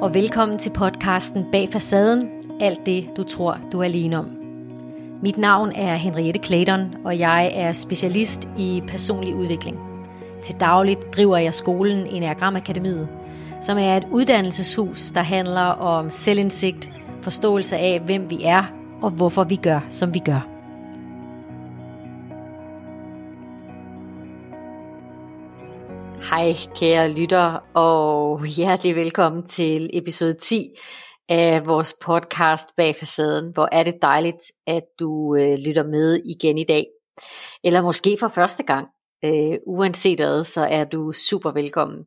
og velkommen til podcasten Bag Facaden, alt det du tror du er alene om. Mit navn er Henriette Clayton, og jeg er specialist i personlig udvikling. Til dagligt driver jeg skolen Enneagram Akademiet, som er et uddannelseshus, der handler om selvindsigt, forståelse af, hvem vi er og hvorfor vi gør, som vi gør. Hej kære lytter, og hjertelig velkommen til episode 10 af vores podcast Bag Facaden. Hvor er det dejligt, at du øh, lytter med igen i dag. Eller måske for første gang. Øh, uanset hvad, så er du super velkommen.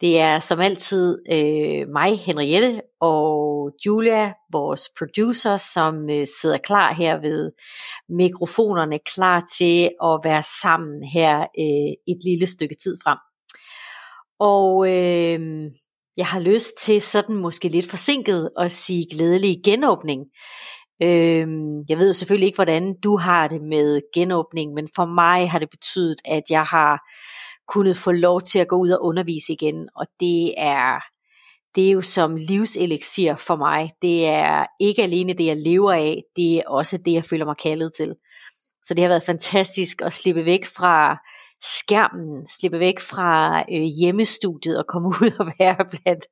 Det er som altid øh, mig, Henriette, og Julia, vores producer, som øh, sidder klar her ved mikrofonerne, klar til at være sammen her øh, et lille stykke tid frem. Og øh, jeg har lyst til sådan måske lidt forsinket at sige glædelig genåbning. Øh, jeg ved selvfølgelig ikke, hvordan du har det med genåbning, men for mig har det betydet, at jeg har kunnet få lov til at gå ud og undervise igen, og det er det er jo som livseliksir for mig. Det er ikke alene det, jeg lever af, det er også det, jeg føler mig kaldet til. Så det har været fantastisk at slippe væk fra skærmen, slippe væk fra øh, hjemmestudiet og komme ud og være blandt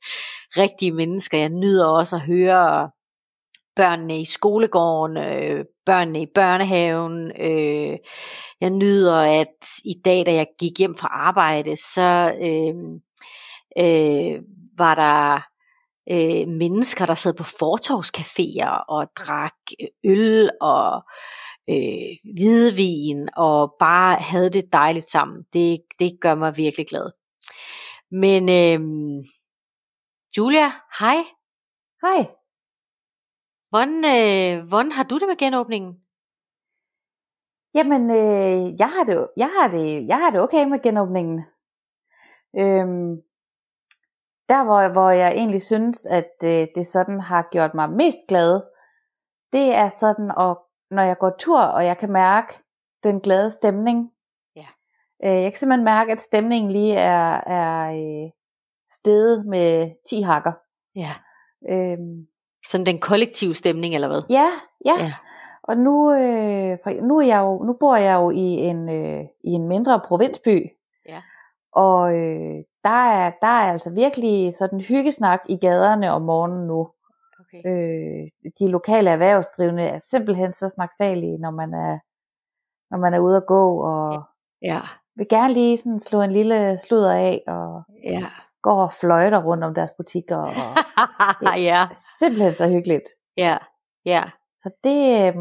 rigtige mennesker. Jeg nyder også at høre børnene i skolegården, øh, børnene i børnehaven. Øh, jeg nyder, at i dag, da jeg gik hjem fra arbejde, så øh, øh, var der øh, mennesker, der sad på fortorvscaféer og drak øh, øl og øh, hvidvin og bare havde det dejligt sammen. Det, det gør mig virkelig glad. Men øh, Julia, hej. Hej. Hvordan, øh, hvordan har du det med genåbningen? Jamen, øh, jeg, har det, jeg, har det, jeg har det okay med genåbningen. Øhm, der hvor, hvor jeg egentlig synes, at øh, det sådan har gjort mig mest glad, det er sådan, at når jeg går tur, og jeg kan mærke den glade stemning. Ja. Øh, jeg kan simpelthen mærke, at stemningen lige er, er øh, steget med 10 hakker. Ja. Øhm, Sådan den kollektive stemning, eller hvad? ja, ja. Ja. Og nu, øh, nu, er jeg jo, nu bor jeg jo i en, øh, i en mindre provinsby. Ja. Og øh, der, er, der er altså virkelig sådan hyggesnak i gaderne om morgenen nu. Okay. Øh, de lokale erhvervsdrivende er simpelthen så snaksalige, når man er, når man er ude at gå, og Ja. vil gerne lige sådan slå en lille sludder af, og Ja. går og fløjter rundt om deres butikker. Og ja. simpelthen så hyggeligt. Ja. Ja. Så det, øh,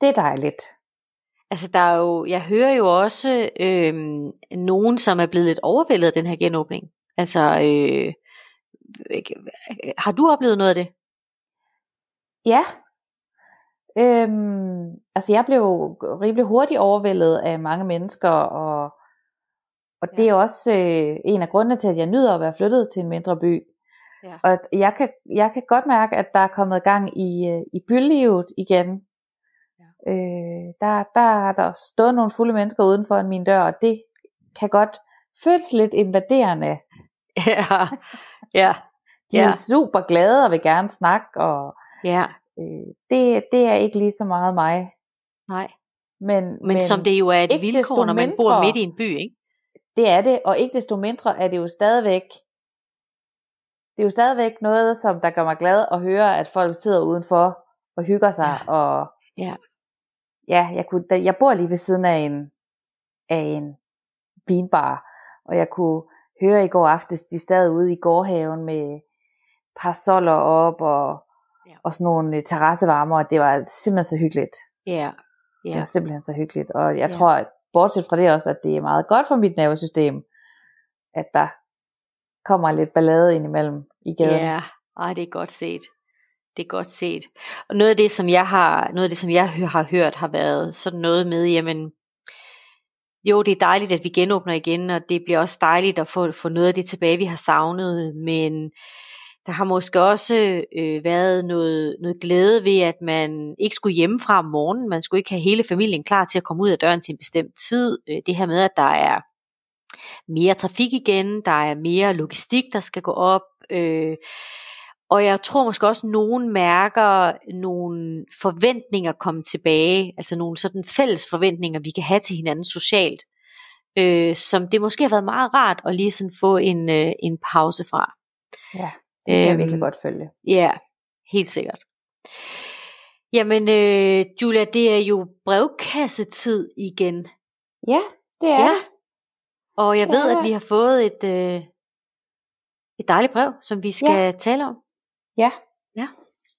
det er dejligt. Altså der er jo, jeg hører jo også øhm, nogen, som er blevet lidt overvældet af den her genåbning. Altså, øh, har du oplevet noget af det? Ja. Øhm, altså jeg blev rimelig hurtigt overvældet af mange mennesker, og, og det er også øh, en af grundene til, at jeg nyder at være flyttet til en mindre by. Ja. Og jeg kan, jeg kan godt mærke, at der er kommet gang i, øh, i bylivet igen. Ja. Øh, der, der har der stået nogle fulde mennesker uden for min dør, og det kan godt føles lidt invaderende. Ja. Ja. De er Ja. super glade og vil gerne snakke, og Ja. Øh, det, det er ikke lige så meget mig. Nej. Men, Men, Men som det jo er et vilkår, når man bor mindre- midt i en by, ikke? Det er det, og ikke desto mindre er det jo stadigvæk det er jo stadigvæk noget, som der gør mig glad at høre, at folk sidder udenfor og hygger sig. Ja. Og Ja. ja, jeg, kunne, jeg bor lige ved siden af en, af en vinbar, og jeg kunne høre i går aftes, de sad ude i gårdhaven med parasoller op og. Og sådan nogle øh, terrassevarmer, og det var simpelthen så hyggeligt. Ja. Det Ja. var simpelthen så hyggeligt, og jeg Ja. tror, bortset fra det også, at det er meget godt for mit nervesystem, at der kommer lidt ballade indimellem i gaden. Ja, ej, det er godt set. Det er godt set. Og noget af det, som jeg har, noget af det, som jeg har hørt, har været sådan noget med, jamen, jo, det er dejligt, at vi genåbner igen, og det bliver også dejligt at få, få noget af det tilbage, vi har savnet, men der har måske også øh, været noget, noget glæde ved, at man ikke skulle hjemmefra om morgenen, man skulle ikke have hele familien klar til at komme ud af døren til en bestemt tid. Øh, det her med, at der er mere trafik igen, der er mere logistik, der skal gå op, øh, og jeg tror måske også, at nogen mærker nogle forventninger komme tilbage, altså nogle sådan fælles forventninger, vi kan have til hinanden socialt, øh, som det måske har været meget rart at lige sådan få en, øh, en pause fra. Ja, det kan øhm, jeg virkelig godt følge. Ja, helt sikkert. Jamen, øh, Julia, det er jo brevkassetid igen. Ja, det er ja. Og jeg ved, at vi har fået et, øh, et dejligt brev, som vi skal ja. tale om. Ja. Ja.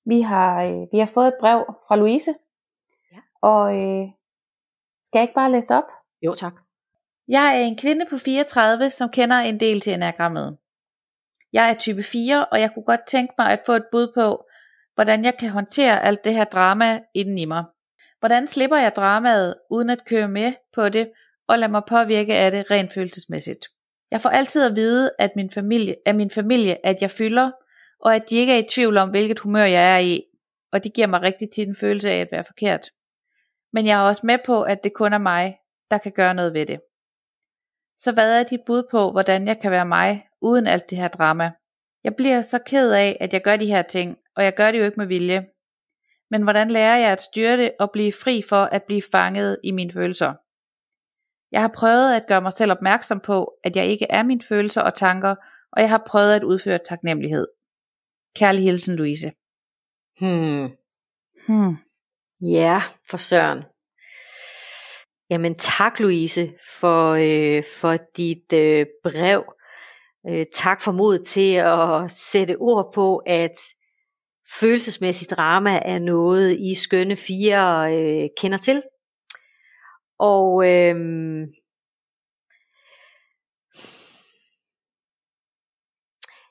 Vi har, øh, vi har fået et brev fra Louise. Ja. Og øh, skal jeg ikke bare læse det op? Jo, tak. Jeg er en kvinde på 34, som kender en del til enagrammet. Jeg er type 4, og jeg kunne godt tænke mig at få et bud på, hvordan jeg kan håndtere alt det her drama inden i mig. Hvordan slipper jeg dramaet, uden at køre med på det, og lade mig påvirke af det rent følelsesmæssigt. Jeg får altid at vide at min familie, af min familie, at jeg fylder, og at de ikke er i tvivl om, hvilket humør jeg er i, og det giver mig rigtig tit en følelse af at være forkert. Men jeg er også med på, at det kun er mig, der kan gøre noget ved det. Så hvad er dit bud på, hvordan jeg kan være mig, uden alt det her drama? Jeg bliver så ked af, at jeg gør de her ting, og jeg gør det jo ikke med vilje. Men hvordan lærer jeg at styre det og blive fri for at blive fanget i mine følelser? Jeg har prøvet at gøre mig selv opmærksom på, at jeg ikke er mine følelser og tanker, og jeg har prøvet at udføre taknemmelighed. Kærlig hilsen, Louise. Hmm. Hmm. Ja, for søren. Jamen tak Louise for, øh, for dit øh, brev. Øh, tak for mod til at sætte ord på, at følelsesmæssigt drama er noget, I skønne fire øh, kender til. Og øh,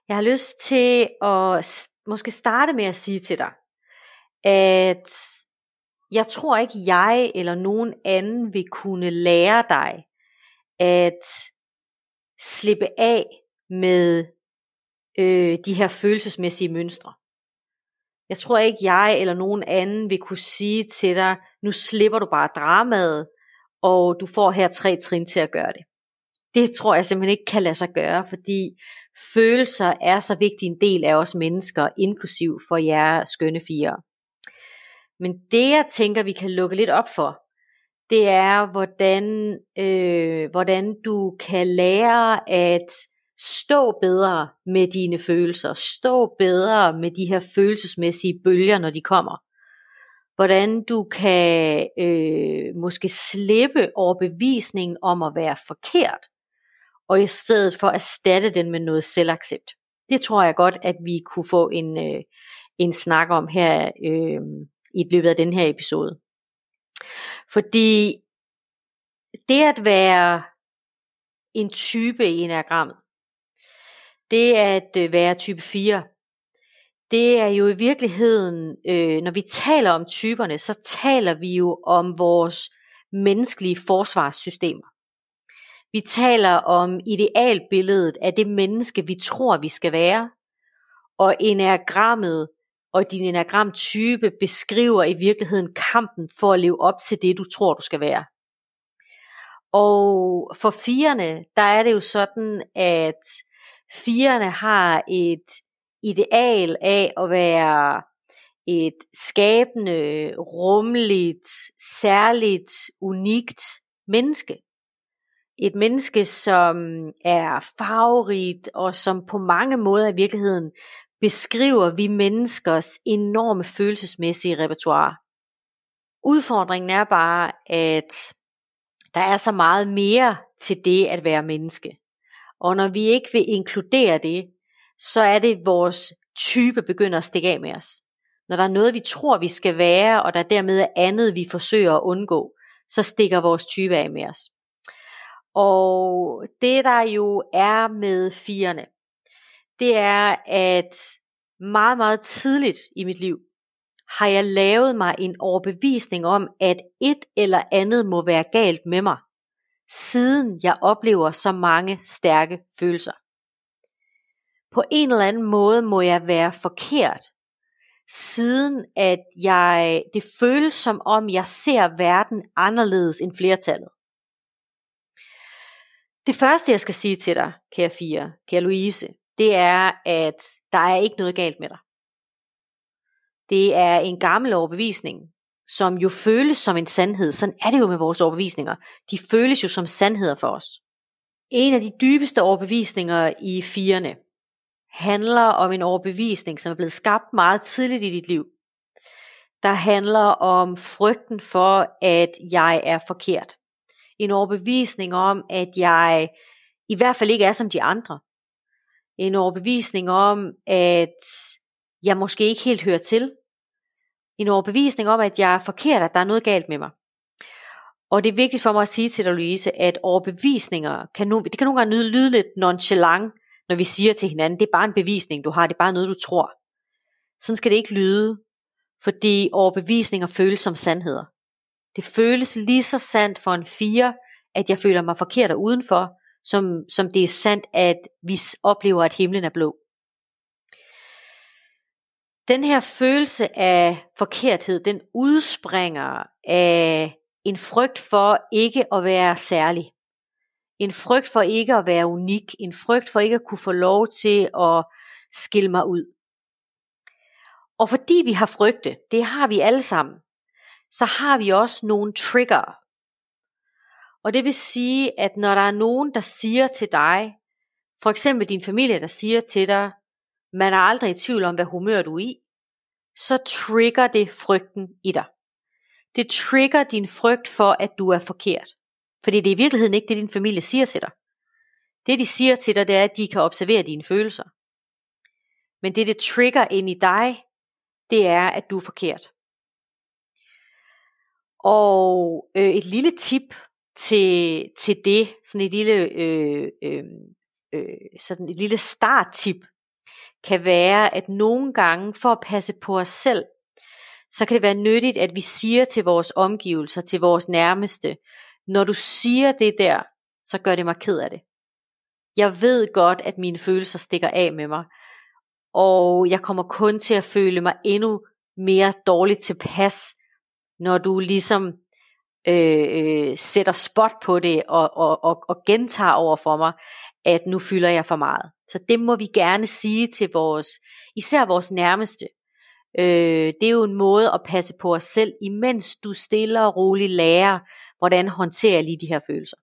jeg har lyst til at måske starte med at sige til dig, at jeg tror ikke jeg eller nogen anden vil kunne lære dig at slippe af med øh, de her følelsesmæssige mønstre. Jeg tror ikke jeg eller nogen anden vil kunne sige til dig, nu slipper du bare dramaet, og du får her tre trin til at gøre det. Det tror jeg simpelthen ikke kan lade sig gøre, fordi følelser er så vigtig en del af os mennesker, inklusiv for jer skønne fire. Men det jeg tænker, vi kan lukke lidt op for, det er, hvordan, øh, hvordan du kan lære at stå bedre med dine følelser, stå bedre med de her følelsesmæssige bølger, når de kommer. Hvordan du kan øh, måske slippe overbevisningen om at være forkert, og i stedet for erstatte den med noget selvaccept. Det tror jeg godt, at vi kunne få en, øh, en snak om her øh, i løbet af den her episode. Fordi det at være en type i enagrammet, det at øh, være type 4, det er jo i virkeligheden, øh, når vi taler om typerne, så taler vi jo om vores menneskelige forsvarssystemer. Vi taler om idealbilledet af det menneske, vi tror, vi skal være. Og enagrammet og din enagramtype beskriver i virkeligheden kampen for at leve op til det, du tror, du skal være. Og for firene, der er det jo sådan, at firerne har et ideal af at være et skabende, rumligt, særligt, unikt menneske. Et menneske, som er farverigt og som på mange måder i virkeligheden beskriver vi menneskers enorme følelsesmæssige repertoire. Udfordringen er bare, at der er så meget mere til det at være menneske. Og når vi ikke vil inkludere det, så er det vores type begynder at stikke af med os. Når der er noget, vi tror, vi skal være, og der dermed er andet, vi forsøger at undgå, så stikker vores type af med os. Og det der jo er med firene, det er, at meget, meget tidligt i mit liv, har jeg lavet mig en overbevisning om, at et eller andet må være galt med mig, siden jeg oplever så mange stærke følelser. På en eller anden måde må jeg være forkert, siden at jeg, det føles som om, jeg ser verden anderledes end flertallet. Det første, jeg skal sige til dig, kære Fia, kære Louise, det er, at der er ikke noget galt med dig. Det er en gammel overbevisning, som jo føles som en sandhed. Sådan er det jo med vores overbevisninger. De føles jo som sandheder for os. En af de dybeste overbevisninger i firene handler om en overbevisning, som er blevet skabt meget tidligt i dit liv. Der handler om frygten for, at jeg er forkert. En overbevisning om, at jeg i hvert fald ikke er som de andre. En overbevisning om, at jeg måske ikke helt hører til. En overbevisning om, at jeg er forkert, at der er noget galt med mig. Og det er vigtigt for mig at sige til dig, Louise, at overbevisninger kan, nu, det kan nogle gange lyde, lyde lidt nonchalant, når vi siger til hinanden, det er bare en bevisning, du har, det er bare noget, du tror. Sådan skal det ikke lyde, fordi overbevisninger føles som sandheder. Det føles lige så sandt for en fire, at jeg føler mig forkert og udenfor, som, som det er sandt, at vi oplever, at himlen er blå. Den her følelse af forkerthed, den udspringer af en frygt for ikke at være særlig. En frygt for ikke at være unik. En frygt for ikke at kunne få lov til at skille mig ud. Og fordi vi har frygte, det har vi alle sammen, så har vi også nogle trigger. Og det vil sige, at når der er nogen, der siger til dig, for eksempel din familie, der siger til dig, man er aldrig i tvivl om, hvad humør du er i, så trigger det frygten i dig. Det trigger din frygt for, at du er forkert. Fordi det er i virkeligheden ikke det, din familie siger til dig. Det de siger til dig, det er, at de kan observere dine følelser. Men det, det trigger ind i dig, det er, at du er forkert. Og øh, et lille tip til, til det, sådan et lille, øh, øh, øh, sådan et lille starttip, kan være, at nogle gange for at passe på os selv, så kan det være nyttigt, at vi siger til vores omgivelser, til vores nærmeste, når du siger det der, så gør det mig ked af det. Jeg ved godt, at mine følelser stikker af med mig, og jeg kommer kun til at føle mig endnu mere dårligt tilpas, når du ligesom øh, øh, sætter spot på det og, og, og, og gentager over for mig, at nu fylder jeg for meget. Så det må vi gerne sige til vores, især vores nærmeste. Øh, det er jo en måde at passe på os selv, imens du stille og roligt lærer, hvordan håndterer jeg lige de her følelser.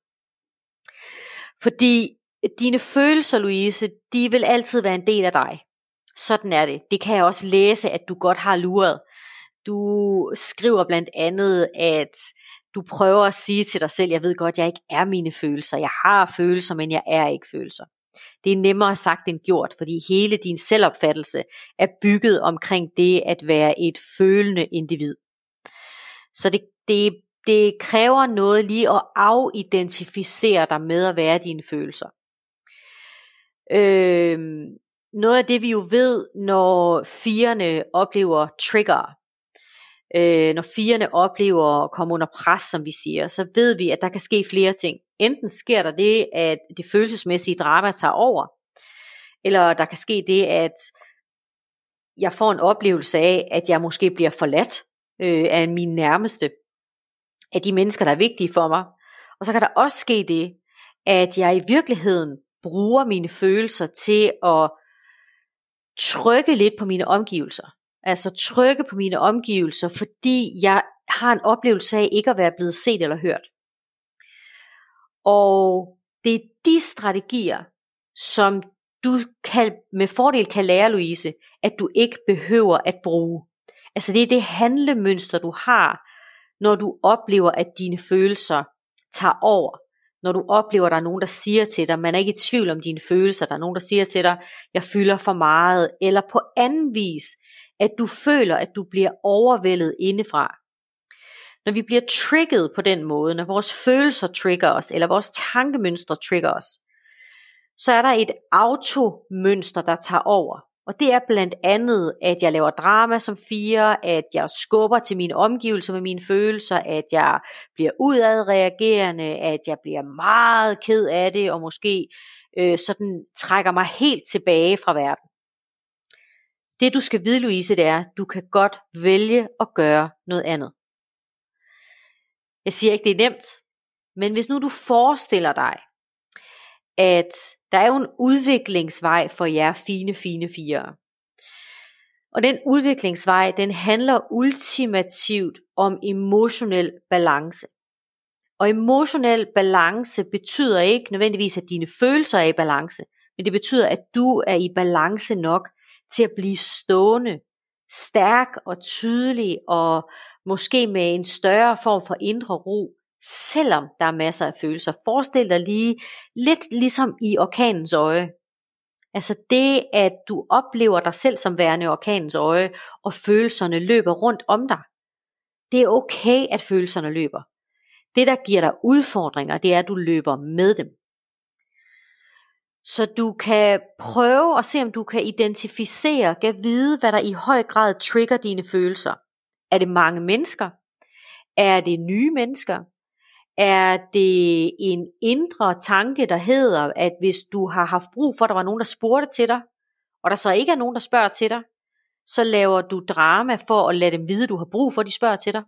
Fordi dine følelser, Louise, de vil altid være en del af dig. Sådan er det. Det kan jeg også læse, at du godt har luret. Du skriver blandt andet, at du prøver at sige til dig selv, jeg ved godt, jeg ikke er mine følelser. Jeg har følelser, men jeg er ikke følelser. Det er nemmere sagt end gjort, fordi hele din selvopfattelse er bygget omkring det at være et følende individ. Så det, det, det kræver noget lige at afidentificere dig med at være dine følelser. Øh, noget af det vi jo ved, når firene oplever trigger, øh, når firene oplever at komme under pres, som vi siger, så ved vi, at der kan ske flere ting. Enten sker der det, at det følelsesmæssige drama tager over, eller der kan ske det, at jeg får en oplevelse af, at jeg måske bliver forladt øh, af min nærmeste, af de mennesker, der er vigtige for mig. Og så kan der også ske det, at jeg i virkeligheden bruger mine følelser til at trykke lidt på mine omgivelser. Altså trykke på mine omgivelser, fordi jeg har en oplevelse af ikke at være blevet set eller hørt. Og det er de strategier, som du kan, med fordel kan lære, Louise, at du ikke behøver at bruge. Altså det er det handlemønster, du har, når du oplever, at dine følelser tager over. Når du oplever, at der er nogen, der siger til dig, man er ikke i tvivl om dine følelser, der er nogen, der siger til dig, jeg fylder for meget, eller på anden vis, at du føler, at du bliver overvældet indefra. Når vi bliver trigget på den måde, når vores følelser trigger os, eller vores tankemønstre trigger os, så er der et automønster, der tager over. Og det er blandt andet, at jeg laver drama som fire, at jeg skubber til mine omgivelser med mine følelser, at jeg bliver udadreagerende, at jeg bliver meget ked af det, og måske øh, sådan trækker mig helt tilbage fra verden. Det du skal vide, Louise, det er, at du kan godt vælge at gøre noget andet. Jeg siger ikke, det er nemt, men hvis nu du forestiller dig, at der er jo en udviklingsvej for jer fine, fine fire. Og den udviklingsvej, den handler ultimativt om emotionel balance. Og emotionel balance betyder ikke nødvendigvis, at dine følelser er i balance, men det betyder, at du er i balance nok til at blive stående, stærk og tydelig og måske med en større form for indre ro, selvom der er masser af følelser. Forestil dig lige lidt ligesom i orkanens øje. Altså det, at du oplever dig selv som værende orkanens øje, og følelserne løber rundt om dig. Det er okay, at følelserne løber. Det, der giver dig udfordringer, det er, at du løber med dem. Så du kan prøve at se, om du kan identificere, kan vide, hvad der i høj grad trigger dine følelser. Er det mange mennesker? Er det nye mennesker? Er det en indre tanke, der hedder, at hvis du har haft brug for, at der var nogen, der spurgte til dig, og der så ikke er nogen, der spørger til dig, så laver du drama for at lade dem vide, at du har brug for, at de spørger til dig.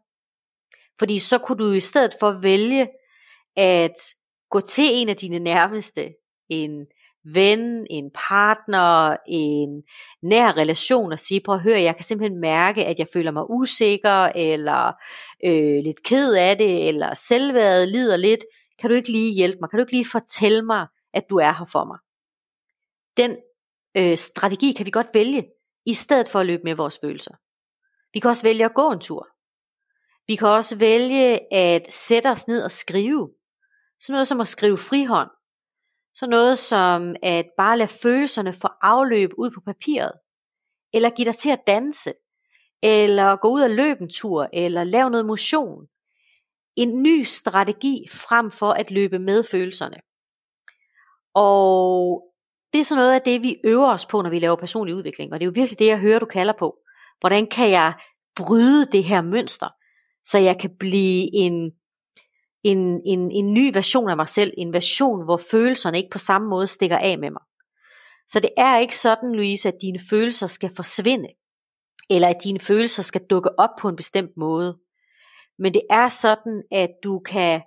Fordi så kunne du i stedet for vælge at gå til en af dine nærmeste, en ven, en partner, en nær relation og sige, prøv at høre, jeg kan simpelthen mærke, at jeg føler mig usikker, eller øh, lidt ked af det, eller selvværdet lider lidt. Kan du ikke lige hjælpe mig? Kan du ikke lige fortælle mig, at du er her for mig? Den øh, strategi kan vi godt vælge, i stedet for at løbe med vores følelser. Vi kan også vælge at gå en tur. Vi kan også vælge at sætte os ned og skrive. Sådan noget som at skrive frihånd. Så noget som at bare lade følelserne få afløb ud på papiret. Eller give dig til at danse. Eller gå ud og løbe en tur. Eller lave noget motion. En ny strategi frem for at løbe med følelserne. Og det er sådan noget af det, vi øver os på, når vi laver personlig udvikling. Og det er jo virkelig det, jeg hører, du kalder på. Hvordan kan jeg bryde det her mønster, så jeg kan blive en en, en, en ny version af mig selv, en version, hvor følelserne ikke på samme måde stikker af med mig. Så det er ikke sådan, Louise, at dine følelser skal forsvinde, eller at dine følelser skal dukke op på en bestemt måde. Men det er sådan, at du kan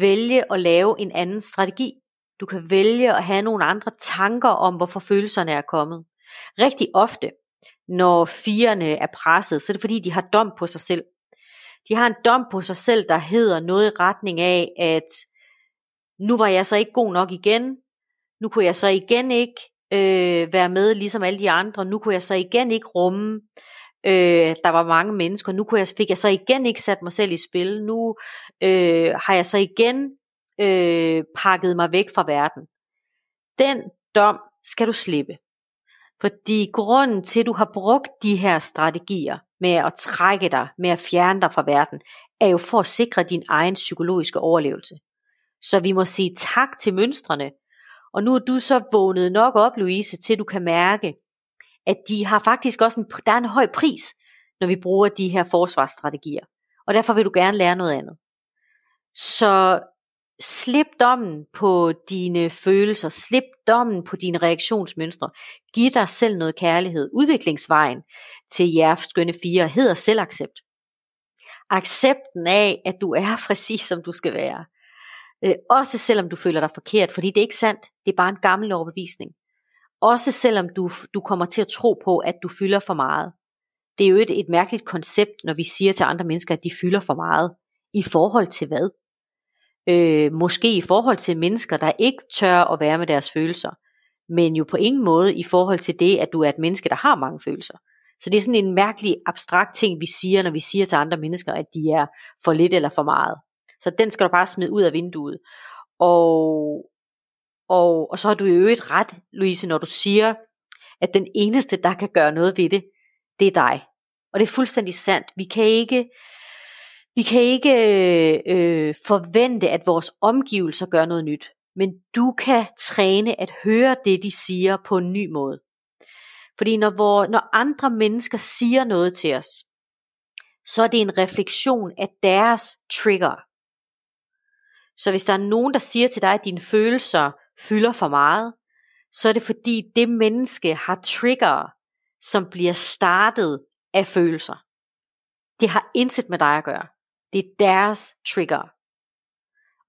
vælge at lave en anden strategi. Du kan vælge at have nogle andre tanker om, hvorfor følelserne er kommet. Rigtig ofte, når firerne er presset, så er det fordi, de har dom på sig selv de har en dom på sig selv, der hedder noget i retning af, at nu var jeg så ikke god nok igen, nu kunne jeg så igen ikke øh, være med ligesom alle de andre, nu kunne jeg så igen ikke rumme, øh, der var mange mennesker, nu kunne jeg, fik jeg så igen ikke sat mig selv i spil, nu øh, har jeg så igen øh, pakket mig væk fra verden. Den dom skal du slippe. Fordi grunden til, at du har brugt de her strategier, med at trække dig, med at fjerne dig fra verden, er jo for at sikre din egen psykologiske overlevelse. Så vi må sige tak til mønstrene. Og nu er du så vågnet nok op, Louise, til du kan mærke, at de har faktisk også en, der er en høj pris, når vi bruger de her forsvarsstrategier. Og derfor vil du gerne lære noget andet. Så slip dommen på dine følelser, slip dommen på dine reaktionsmønstre, giv dig selv noget kærlighed. Udviklingsvejen til jer skønne fire hedder selvaccept. Accepten af, at du er præcis som du skal være. Øh, også selvom du føler dig forkert, fordi det er ikke sandt, det er bare en gammel overbevisning. Også selvom du, du kommer til at tro på, at du fylder for meget. Det er jo et, et mærkeligt koncept, når vi siger til andre mennesker, at de fylder for meget. I forhold til hvad? Øh, måske i forhold til mennesker, der ikke tør at være med deres følelser, men jo på ingen måde i forhold til det, at du er et menneske, der har mange følelser. Så det er sådan en mærkelig abstrakt ting, vi siger, når vi siger til andre mennesker, at de er for lidt eller for meget. Så den skal du bare smide ud af vinduet. Og, og, og så har du jo øvrigt ret, Louise, når du siger, at den eneste, der kan gøre noget ved det, det er dig. Og det er fuldstændig sandt. Vi kan ikke, vi kan ikke øh, forvente, at vores omgivelser gør noget nyt, men du kan træne at høre det, de siger på en ny måde. Fordi når, hvor, når andre mennesker siger noget til os, så er det en refleksion af deres trigger. Så hvis der er nogen, der siger til dig, at dine følelser fylder for meget, så er det fordi det menneske har trigger, som bliver startet af følelser. Det har intet med dig at gøre. Det er deres trigger.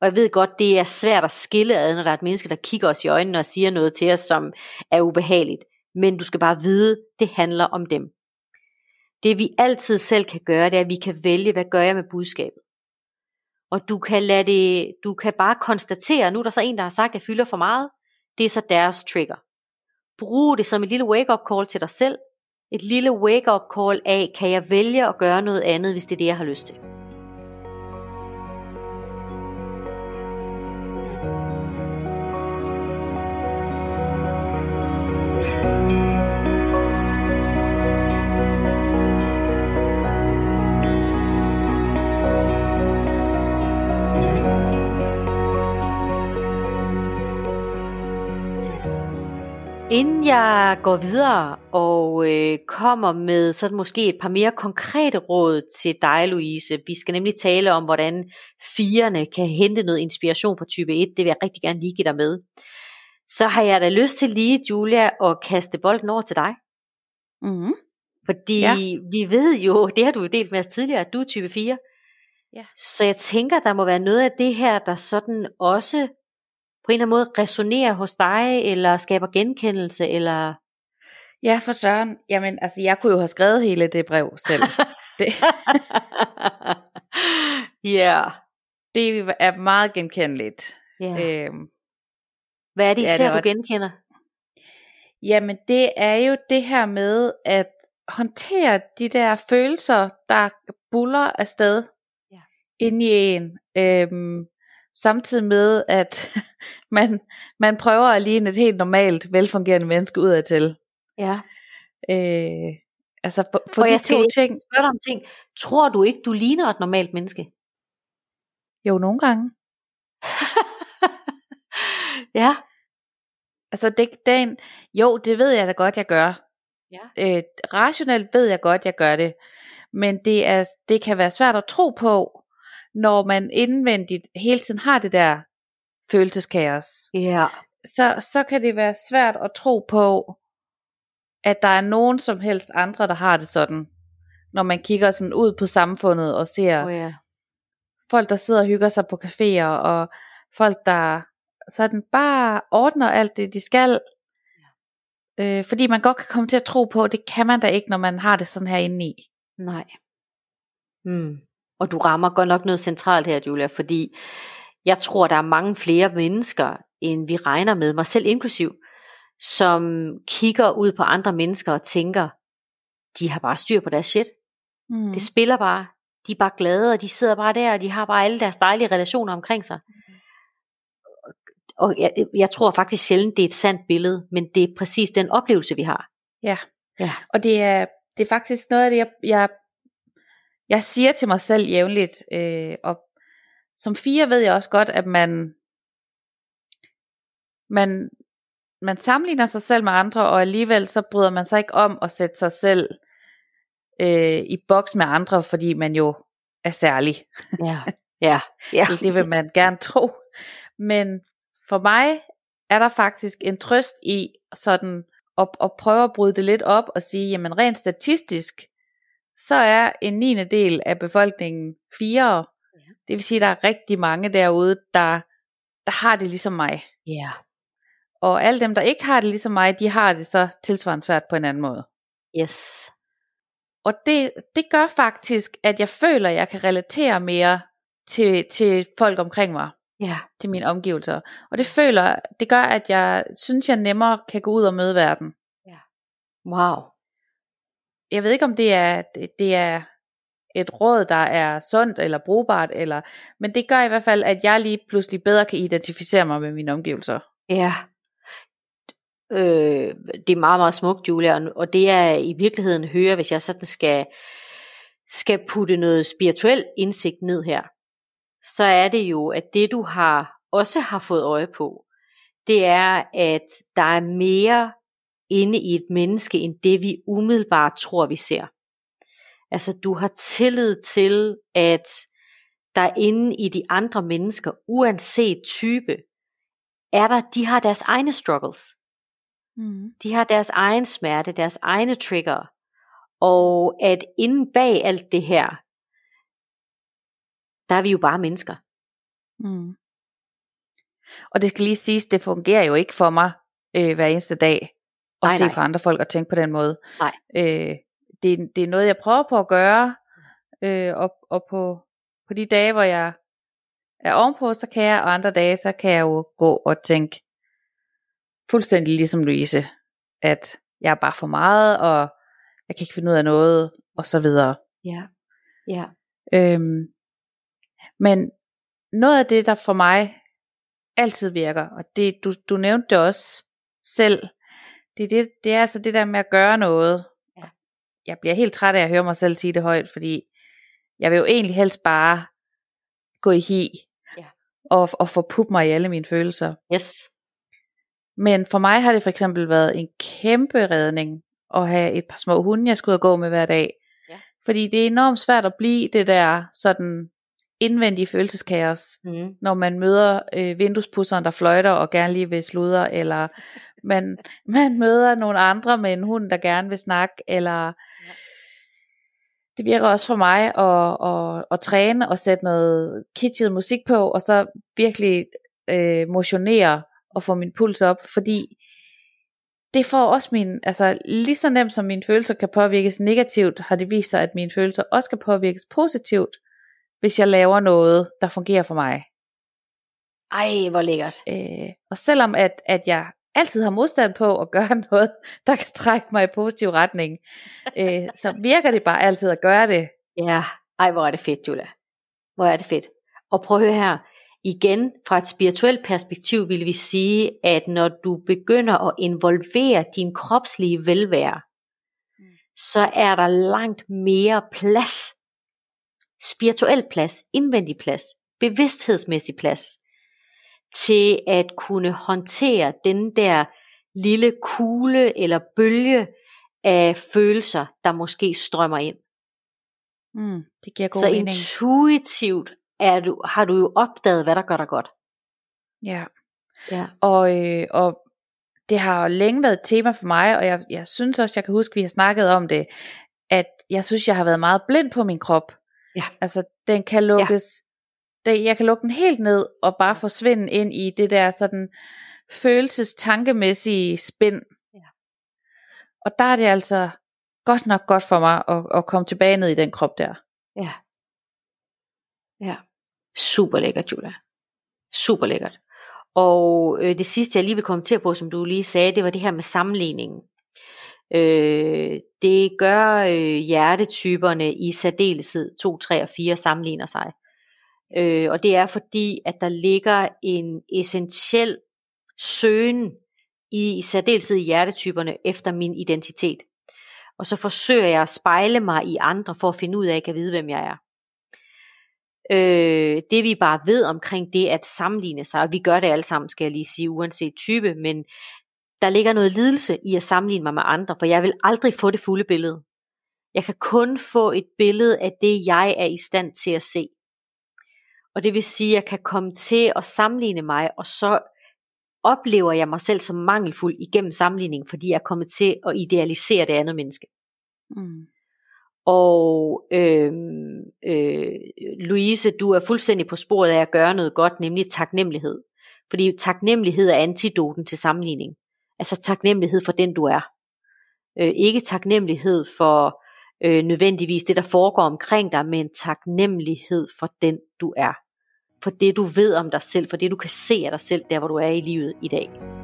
Og jeg ved godt, det er svært at skille ad, når der er et menneske, der kigger os i øjnene og siger noget til os, som er ubehageligt. Men du skal bare vide, det handler om dem. Det vi altid selv kan gøre, det er, at vi kan vælge, hvad gør jeg med budskabet. Og du kan, lade det, du kan bare konstatere, nu er der så en, der har sagt, at jeg fylder for meget. Det er så deres trigger. Brug det som et lille wake-up call til dig selv. Et lille wake-up call af, kan jeg vælge at gøre noget andet, hvis det er det, jeg har lyst til. Jeg går videre og øh, kommer med sådan måske et par mere konkrete råd til dig, Louise. Vi skal nemlig tale om, hvordan firerne kan hente noget inspiration fra type 1. Det vil jeg rigtig gerne lige give dig med. Så har jeg da lyst til lige, Julia, at kaste bolden over til dig. Mm-hmm. Fordi ja. vi ved jo, det har du jo delt med os tidligere, at du er type 4. Ja. Så jeg tænker, der må være noget af det her, der sådan også på en eller anden måde resonerer hos dig, eller skaber genkendelse, eller... Ja, for søren. Jamen, altså, jeg kunne jo have skrevet hele det brev selv. det. Ja. yeah. det er meget genkendeligt. Yeah. Øhm, Hvad er det især, det, du genkender? Jamen, det er jo det her med at håndtere de der følelser, der buller afsted ja. inde i en. Øhm, samtidig med, at man, man prøver at ligne et helt normalt, velfungerende menneske udadtil. Ja. Øh, altså for, for de jeg to ting. Spørg dig om ting. Tror du ikke, du ligner et normalt menneske? Jo, nogle gange. ja. Altså det, den, jo, det ved jeg da godt, jeg gør. Ja. Øh, rationelt ved jeg godt, jeg gør det. Men det, er, det kan være svært at tro på, når man indvendigt hele tiden har det der følelseskaos. Ja. Så, så kan det være svært at tro på, at der er nogen som helst andre, der har det sådan. Når man kigger sådan ud på samfundet og ser oh, ja. folk, der sidder og hygger sig på caféer, og folk, der sådan bare ordner alt det, de skal. Øh, fordi man godt kan komme til at tro på, at det kan man da ikke, når man har det sådan her inde i. Nej. Mm. Og du rammer godt nok noget centralt her, Julia, fordi jeg tror, der er mange flere mennesker, end vi regner med, mig selv inklusiv, som kigger ud på andre mennesker og tænker, de har bare styr på deres shit. Mm. Det spiller bare. De er bare glade, og de sidder bare der, og de har bare alle deres dejlige relationer omkring sig. Mm. Og jeg, jeg tror faktisk sjældent, det er et sandt billede, men det er præcis den oplevelse, vi har. Ja, ja. og det er, det er faktisk noget af det, jeg, jeg jeg siger til mig selv jævnligt, øh, og som fire ved jeg også godt, at man, man, man sammenligner sig selv med andre, og alligevel så bryder man sig ikke om at sætte sig selv øh, i boks med andre, fordi man jo er særlig. Ja, ja, ja. det vil man gerne tro. Men for mig er der faktisk en trøst i sådan at, at prøve at bryde det lidt op og sige, jamen rent statistisk, så er en 9. del af befolkningen fire. Det vil sige, at der er rigtig mange derude, der, der har det ligesom mig. Ja. Og alle dem, der ikke har det ligesom mig, de har det så tilsvarende svært på en anden måde. Yes. Og det, det gør faktisk, at jeg føler, at jeg kan relatere mere til, til folk omkring mig. Ja. Til mine omgivelser. Og det føler, det gør, at jeg synes, jeg nemmere kan gå ud og møde verden. Ja. Wow jeg ved ikke om det er, det er et råd, der er sundt eller brugbart, eller, men det gør i hvert fald, at jeg lige pludselig bedre kan identificere mig med mine omgivelser. Ja, øh, det er meget, meget smukt, Julia, og det er i virkeligheden høre, hvis jeg sådan skal, skal putte noget spirituel indsigt ned her, så er det jo, at det du har også har fået øje på, det er, at der er mere inde i et menneske, end det vi umiddelbart tror, vi ser. Altså du har tillid til, at der inde i de andre mennesker, uanset type, er der, de har deres egne struggles. Mm. De har deres egen smerte, deres egne trigger. Og at inde bag alt det her, der er vi jo bare mennesker. Mm. Og det skal lige siges, det fungerer jo ikke for mig øh, hver eneste dag at Nej, se nej. på andre folk og tænke på den måde. Nej. Øh, det, det er noget, jeg prøver på at gøre, øh, og, og på, på de dage, hvor jeg er ovenpå, så kan jeg, og andre dage, så kan jeg jo gå og tænke, fuldstændig ligesom Louise, at jeg er bare for meget, og jeg kan ikke finde ud af noget, og så videre. Ja. Ja. Øhm, men noget af det, der for mig altid virker, og det, du, du nævnte det også selv, det, er det, det er altså det der med at gøre noget. Jeg bliver helt træt af at høre mig selv sige det højt, fordi jeg vil jo egentlig helst bare gå i hi, Ja. og, og forpuppe mig i alle mine følelser. Yes. Men for mig har det for eksempel været en kæmpe redning at have et par små hunde, jeg skulle ud og gå med hver dag. Ja. Fordi det er enormt svært at blive det der sådan indvendige følelseskaos, Mm. når man møder øh, vinduespusseren, der fløjter og gerne lige vil sludre, eller man, man møder nogle andre med en hund, der gerne vil snakke, eller Ja. det virker også for mig at, at, at træne og sætte noget kitschet musik på, og så virkelig øh, motionere og få min puls op, fordi det får også min, altså lige så nemt som mine følelser kan påvirkes negativt, har det vist sig, at mine følelser også kan påvirkes positivt, hvis jeg laver noget, der fungerer for mig. Ej, hvor lækkert. Øh, og selvom at, at jeg altid har modstand på at gøre noget, der kan trække mig i positiv retning, øh, så virker det bare altid at gøre det. Ja, ej hvor er det fedt, Julia. Hvor er det fedt. Og prøv at høre her. Igen, fra et spirituelt perspektiv vil vi sige, at når du begynder at involvere din kropslige velvære, Mm. så er der langt mere plads. Spirituel plads, indvendig plads, bevidsthedsmæssig plads, til at kunne håndtere den der lille kugle eller bølge af følelser, der måske strømmer ind. Mm, det giver god Så mening. intuitivt er du, har du jo opdaget, hvad der gør dig godt. Ja. Ja. Og, øh, og det har jo længe været et tema for mig, og jeg, jeg synes også, jeg kan huske, vi har snakket om det, at jeg synes, jeg har været meget blind på min krop. Ja. Altså, den kan lukkes, ja. Det, jeg kan lukke den helt ned, og bare forsvinde ind i det der sådan følelses-tankemæssige spind. Ja. Og der er det altså godt nok godt for mig at, at komme tilbage ned i den krop der. Ja. Ja. Super lækkert, Julia. Super lækkert. Og øh, det sidste, jeg lige vil kommentere på, som du lige sagde, det var det her med sammenligningen. Øh, det gør øh, hjertetyperne i særdeleshed 2, 3 og 4 sammenligner sig. Øh, og det er fordi, at der ligger en essentiel søgen i, særdeleshed i hjertetyperne efter min identitet. Og så forsøger jeg at spejle mig i andre for at finde ud af, at jeg kan vide, hvem jeg er. Øh, det vi bare ved omkring det at sammenligne sig, og vi gør det alle sammen, skal jeg lige sige, uanset type, men der ligger noget lidelse i at sammenligne mig med andre, for jeg vil aldrig få det fulde billede. Jeg kan kun få et billede af det, jeg er i stand til at se. Og det vil sige, at jeg kan komme til at sammenligne mig, og så oplever jeg mig selv som mangelfuld igennem sammenligning, fordi jeg er kommet til at idealisere det andet menneske. Mm. Og øh, øh, Louise, du er fuldstændig på sporet af at gøre noget godt, nemlig taknemmelighed. Fordi taknemmelighed er antidoten til sammenligning. Altså taknemmelighed for den du er. Øh, ikke taknemmelighed for øh, nødvendigvis det, der foregår omkring dig, men taknemmelighed for den du er. For det du ved om dig selv, for det du kan se af dig selv, der hvor du er i livet i dag.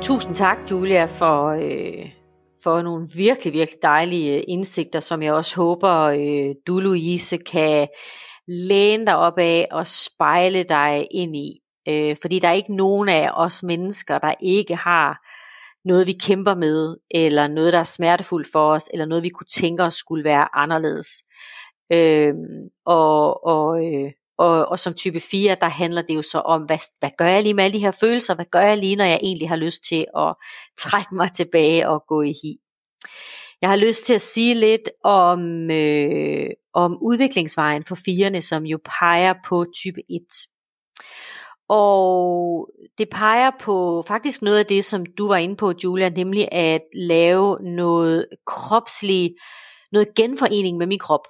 Jamen tusind tak, Julia, for, øh, for nogle virkelig, virkelig dejlige øh, indsigter, som jeg også håber, øh, du, Louise, kan læne dig op af og spejle dig ind i. Øh, fordi der er ikke nogen af os mennesker, der ikke har noget, vi kæmper med, eller noget, der er smertefuldt for os, eller noget, vi kunne tænke os skulle være anderledes. Øh, og, og, øh, og, og som type 4, der handler det jo så om, hvad, hvad gør jeg lige med alle de her følelser? Hvad gør jeg lige, når jeg egentlig har lyst til at trække mig tilbage og gå i hi? Jeg har lyst til at sige lidt om, øh, om udviklingsvejen for firene, som jo peger på type 1. Og det peger på faktisk noget af det, som du var inde på, Julia, nemlig at lave noget kropslig, noget genforening med min krop.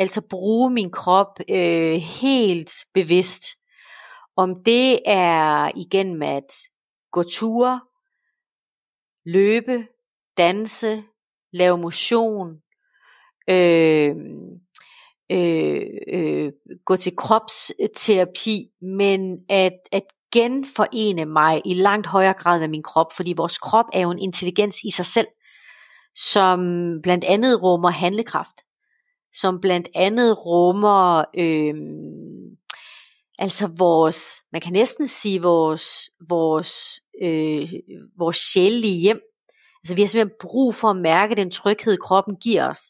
Altså bruge min krop øh, helt bevidst. Om det er igen med at gå ture, løbe, danse, lave motion, øh, øh, øh, gå til kropsterapi, men at, at genforene mig i langt højere grad med min krop, fordi vores krop er jo en intelligens i sig selv, som blandt andet rummer handlekraft, som blandt andet rummer øh, altså vores, man kan næsten sige vores, vores, øh, vores sjælige hjem. Altså vi har simpelthen brug for at mærke den tryghed, kroppen giver os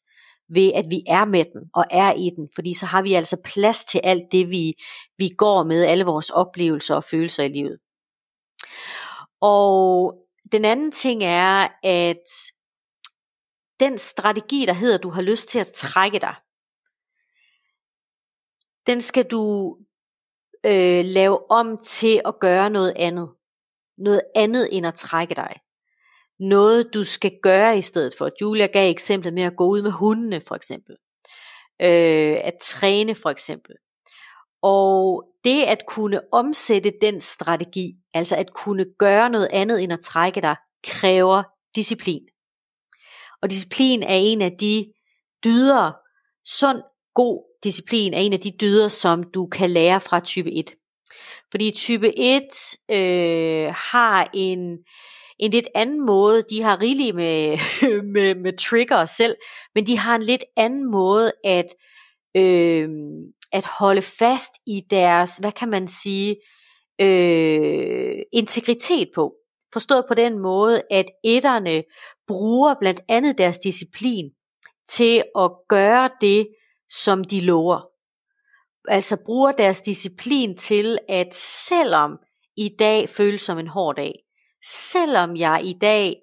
ved at vi er med den og er i den, fordi så har vi altså plads til alt det, vi, vi går med, alle vores oplevelser og følelser i livet. Og den anden ting er, at den strategi, der hedder, du har lyst til at trække dig, den skal du øh, lave om til at gøre noget andet. Noget andet end at trække dig noget, du skal gøre i stedet for. Julia gav eksemplet med at gå ud med hundene, for eksempel. Øh, at træne, for eksempel. Og det at kunne omsætte den strategi, altså at kunne gøre noget andet end at trække dig, kræver disciplin. Og disciplin er en af de dyder, sund, god disciplin er en af de dyder, som du kan lære fra type 1. Fordi type 1 øh, har en, en lidt anden måde. De har rigeligt med, med, med trigger selv, men de har en lidt anden måde at, øh, at holde fast i deres, hvad kan man sige, øh, integritet på. Forstået på den måde, at etterne bruger blandt andet deres disciplin til at gøre det, som de lover. Altså bruger deres disciplin til, at selvom i dag føles som en hård dag, selvom jeg i dag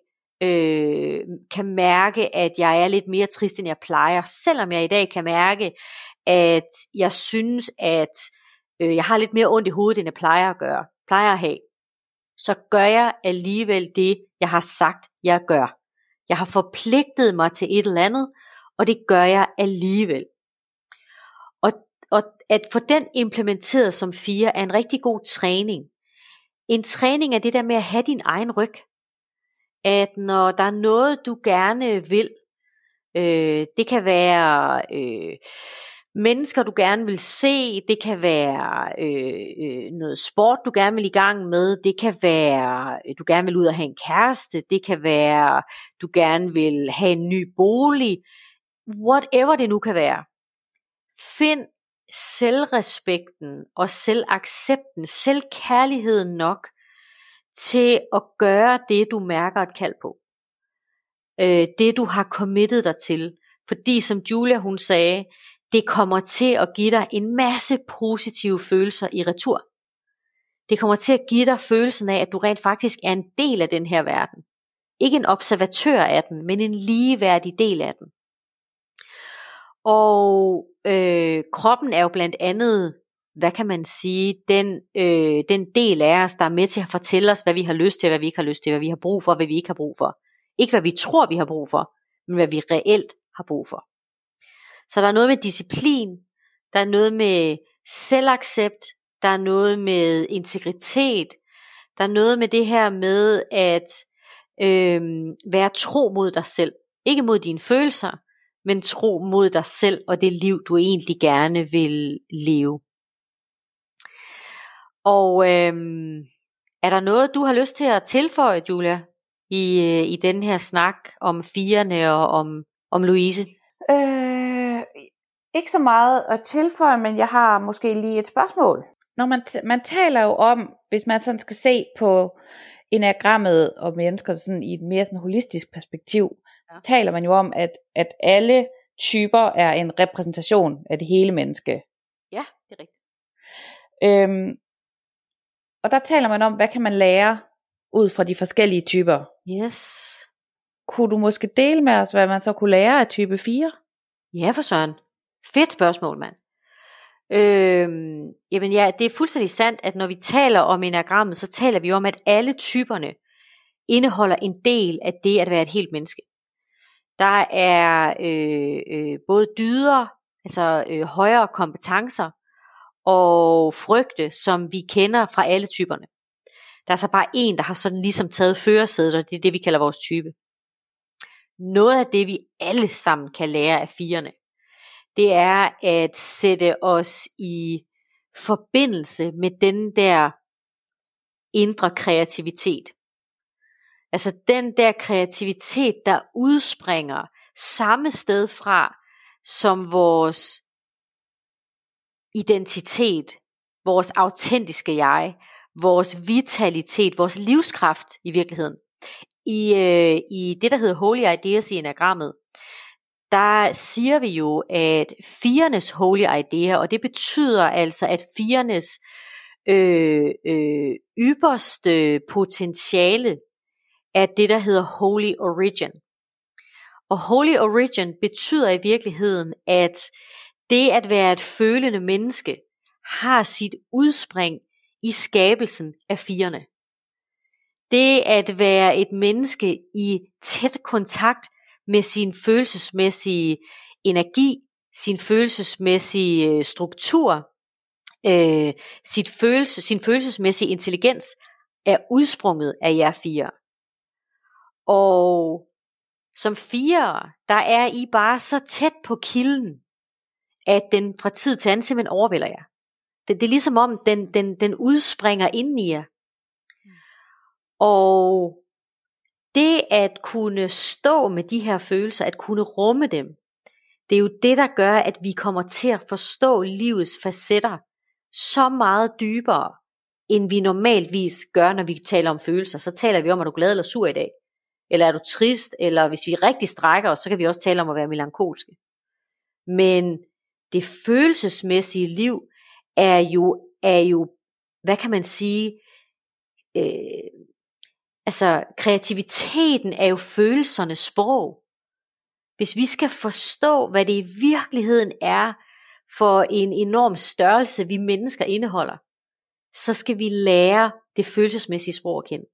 øh, kan mærke, at jeg er lidt mere trist, end jeg plejer, selvom jeg i dag kan mærke, at jeg synes, at øh, jeg har lidt mere ondt i hovedet, end jeg plejer at gøre, plejer at have, så gør jeg alligevel det, jeg har sagt, jeg gør. Jeg har forpligtet mig til et eller andet, og det gør jeg alligevel. Og, og at få den implementeret som fire er en rigtig god træning. En træning er det der med at have din egen ryg. At når der er noget, du gerne vil, øh, det kan være øh, mennesker, du gerne vil se, det kan være øh, øh, noget sport, du gerne vil i gang med, det kan være, øh, du gerne vil ud og have en kæreste, det kan være, du gerne vil have en ny bolig, whatever det nu kan være. Find selvrespekten og selvaccepten, selvkærligheden nok til at gøre det, du mærker et kald på. Øh, det, du har committet dig til. Fordi som Julia hun sagde, det kommer til at give dig en masse positive følelser i retur. Det kommer til at give dig følelsen af, at du rent faktisk er en del af den her verden. Ikke en observatør af den, men en ligeværdig del af den. Og øh, kroppen er jo blandt andet, hvad kan man sige, den, øh, den del af os, der er med til at fortælle os, hvad vi har lyst til, hvad vi ikke har lyst til, hvad vi har brug for, hvad vi ikke har brug for. Ikke hvad vi tror, vi har brug for, men hvad vi reelt har brug for. Så der er noget med disciplin, der er noget med selvaccept, der er noget med integritet, der er noget med det her med at øh, være tro mod dig selv. Ikke mod dine følelser, men tro mod dig selv og det liv, du egentlig gerne vil leve. Og øh, er der noget, du har lyst til at tilføje, Julia, i, øh, i den her snak om firene og om, om Louise? Øh, ikke så meget at tilføje, men jeg har måske lige et spørgsmål. Når man, man taler jo om, hvis man sådan skal se på enagrammet og mennesker sådan i et mere sådan holistisk perspektiv, så taler man jo om, at, at alle typer er en repræsentation af det hele menneske. Ja, det er rigtigt. Øhm, og der taler man om, hvad kan man lære ud fra de forskellige typer. Yes. kunne du måske dele med os, hvad man så kunne lære af type 4? Ja, for søren. Fedt spørgsmål, mand. Øhm, jamen ja, det er fuldstændig sandt, at når vi taler om enagrammet, så taler vi om, at alle typerne indeholder en del af det at være et helt menneske. Der er øh, øh, både dyder, altså øh, højere kompetencer, og frygte, som vi kender fra alle typerne. Der er så bare en, der har sådan ligesom taget førersædet, og det er det, vi kalder vores type. Noget af det, vi alle sammen kan lære af firene, det er at sætte os i forbindelse med den der indre kreativitet. Altså den der kreativitet, der udspringer samme sted fra, som vores identitet, vores autentiske jeg, vores vitalitet, vores livskraft i virkeligheden. I, øh, i det, der hedder Holy Ideas i enagrammet, der siger vi jo, at firenes holy idea, og det betyder altså, at firenes øh, øh, ypperste potentiale er det, der hedder holy origin. Og holy origin betyder i virkeligheden, at det at være et følende menneske har sit udspring i skabelsen af firene. Det at være et menneske i tæt kontakt med sin følelsesmæssige energi, sin følelsesmæssige øh, struktur, øh, sit følelse, sin følelsesmæssige intelligens er udsprunget af jer fire. Og som fire, der er I bare så tæt på kilden, at den fra tid til anden simpelthen overvælder jer. Det, det er ligesom om, den, den, den udspringer ind i jer. Og det at kunne stå med de her følelser, at kunne rumme dem, det er jo det, der gør, at vi kommer til at forstå livets facetter så meget dybere, end vi normalvis gør, når vi taler om følelser. Så taler vi om, er du glad eller sur i dag? Eller er du trist? Eller hvis vi rigtig strækker os, så kan vi også tale om at være melankolske. Men det følelsesmæssige liv er jo, er jo hvad kan man sige, øh, altså kreativiteten er jo følelsernes sprog. Hvis vi skal forstå, hvad det i virkeligheden er for en enorm størrelse, vi mennesker indeholder, så skal vi lære det følelsesmæssige sprog at kende.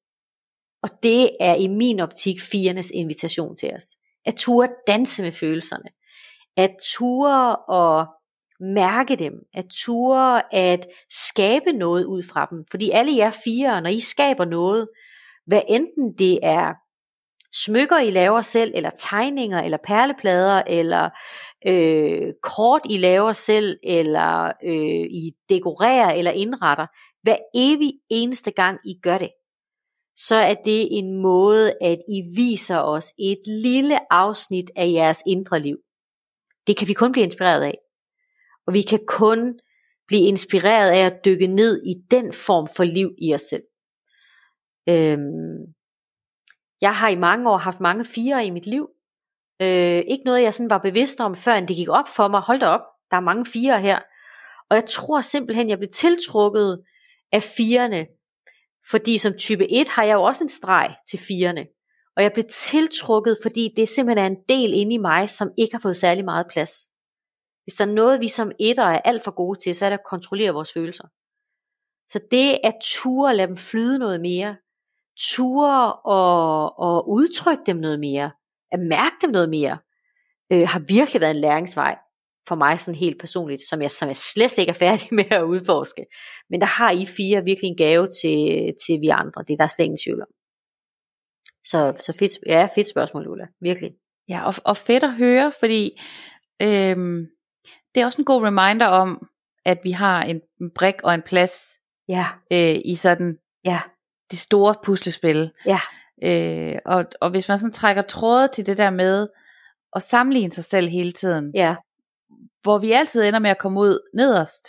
Og det er i min optik fiernes invitation til os. At ture danse med følelserne. At ture og mærke dem. At ture at skabe noget ud fra dem. Fordi alle jer fire, når I skaber noget, hvad enten det er smykker, I laver selv, eller tegninger, eller perleplader, eller øh, kort, I laver selv, eller øh, I dekorerer eller indretter, hver evig eneste gang I gør det, så er det en måde, at I viser os et lille afsnit af jeres indre liv. Det kan vi kun blive inspireret af. Og vi kan kun blive inspireret af at dykke ned i den form for liv i os selv. Øhm, jeg har i mange år haft mange fire i mit liv. Øh, ikke noget, jeg sådan var bevidst om, før det gik op for mig. Hold da op, der er mange fire her. Og jeg tror simpelthen, jeg blev tiltrukket af firene. Fordi som type 1 har jeg jo også en streg til firene. Og jeg blev tiltrukket, fordi det simpelthen er en del inde i mig, som ikke har fået særlig meget plads. Hvis der er noget, vi som etter er alt for gode til, så er det at kontrollere vores følelser. Så det at ture lade dem flyde noget mere, ture og, og udtrykke dem noget mere, at mærke dem noget mere, øh, har virkelig været en læringsvej for mig sådan helt personligt, som jeg, som jeg slet ikke er færdig med at udforske. Men der har I fire virkelig en gave til, til vi andre. Det er der slet ingen tvivl om. Så, så fedt, ja, fedt spørgsmål, Ulla. Virkelig. Ja, og, og fedt at høre, fordi øhm, det er også en god reminder om, at vi har en brik og en plads ja. øh, i sådan ja det store puslespil. Ja. Øh, og, og hvis man sådan trækker tråde til det der med at sammenligne sig selv hele tiden, ja. hvor vi altid ender med at komme ud nederst,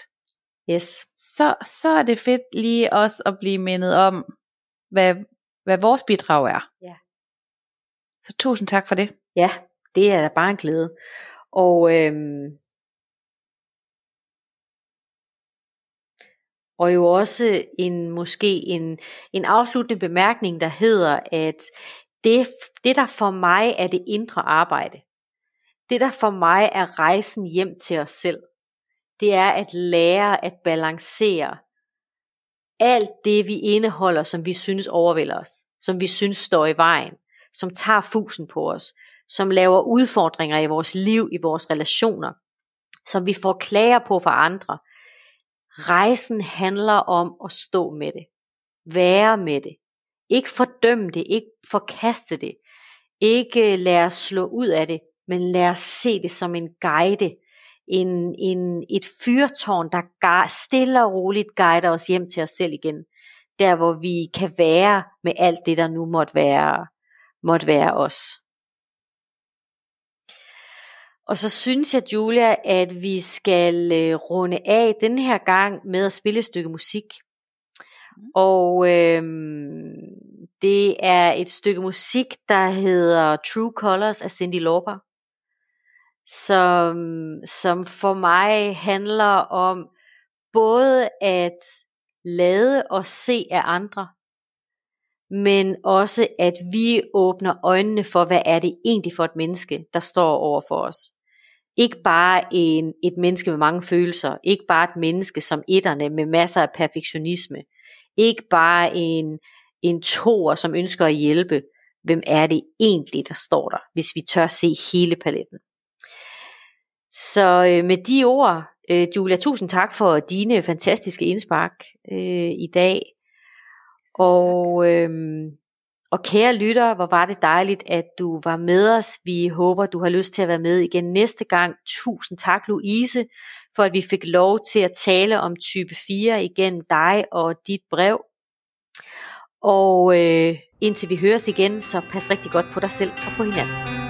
yes. så, så er det fedt lige også at blive mindet om, hvad, hvad vores bidrag er. Ja. Så tusind tak for det. Ja, det er da bare en glæde. Og øhm, Og jo også en måske en, en afsluttende bemærkning, der hedder, at det, det der for mig er det indre arbejde, det der for mig er rejsen hjem til os selv, det er at lære at balancere alt det, vi indeholder, som vi synes overvælder os, som vi synes står i vejen, som tager fusen på os, som laver udfordringer i vores liv, i vores relationer, som vi får klager på for andre. Rejsen handler om at stå med det, være med det, ikke fordømme det, ikke forkaste det, ikke øh, lade os slå ud af det, men lad os se det som en guide, en, en, et fyrtårn, der stille og roligt guider os hjem til os selv igen. Der hvor vi kan være med alt det, der nu måtte være, måtte være os. Og så synes jeg, Julia, at vi skal øh, runde af den her gang med at spille et stykke musik. Mm. Og øh, det er et stykke musik, der hedder True Colors af Cindy Lauper som, som for mig handler om både at lade og se af andre, men også at vi åbner øjnene for, hvad er det egentlig for et menneske, der står over for os. Ikke bare en, et menneske med mange følelser, ikke bare et menneske som etterne med masser af perfektionisme, ikke bare en, en toer, som ønsker at hjælpe. Hvem er det egentlig, der står der, hvis vi tør se hele paletten? Så øh, med de ord, øh, Julia, tusind tak for dine fantastiske indspark øh, i dag. Og, øhm, og kære lytter, hvor var det dejligt, at du var med os. Vi håber, du har lyst til at være med igen næste gang. Tusind tak, Louise, for at vi fik lov til at tale om type 4 igennem dig og dit brev. Og øh, indtil vi høres igen, så pas rigtig godt på dig selv og på hinanden.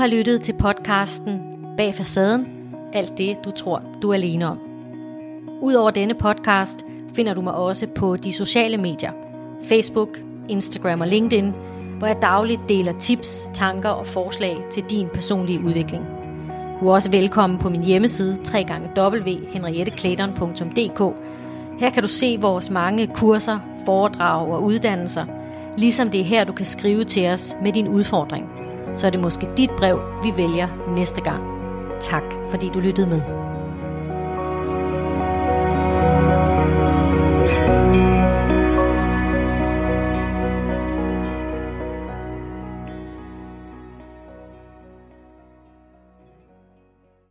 Har lyttet til podcasten Bag facaden, alt det du tror du er alene om. Udover denne podcast finder du mig også på de sociale medier, Facebook, Instagram og LinkedIn, hvor jeg dagligt deler tips, tanker og forslag til din personlige udvikling. Du er også velkommen på min hjemmeside www.henrietteklæderen.dk. Her kan du se vores mange kurser, foredrag og uddannelser, ligesom det er her, du kan skrive til os med din udfordring. Så er det måske dit brev, vi vælger næste gang. Tak fordi du lyttede med.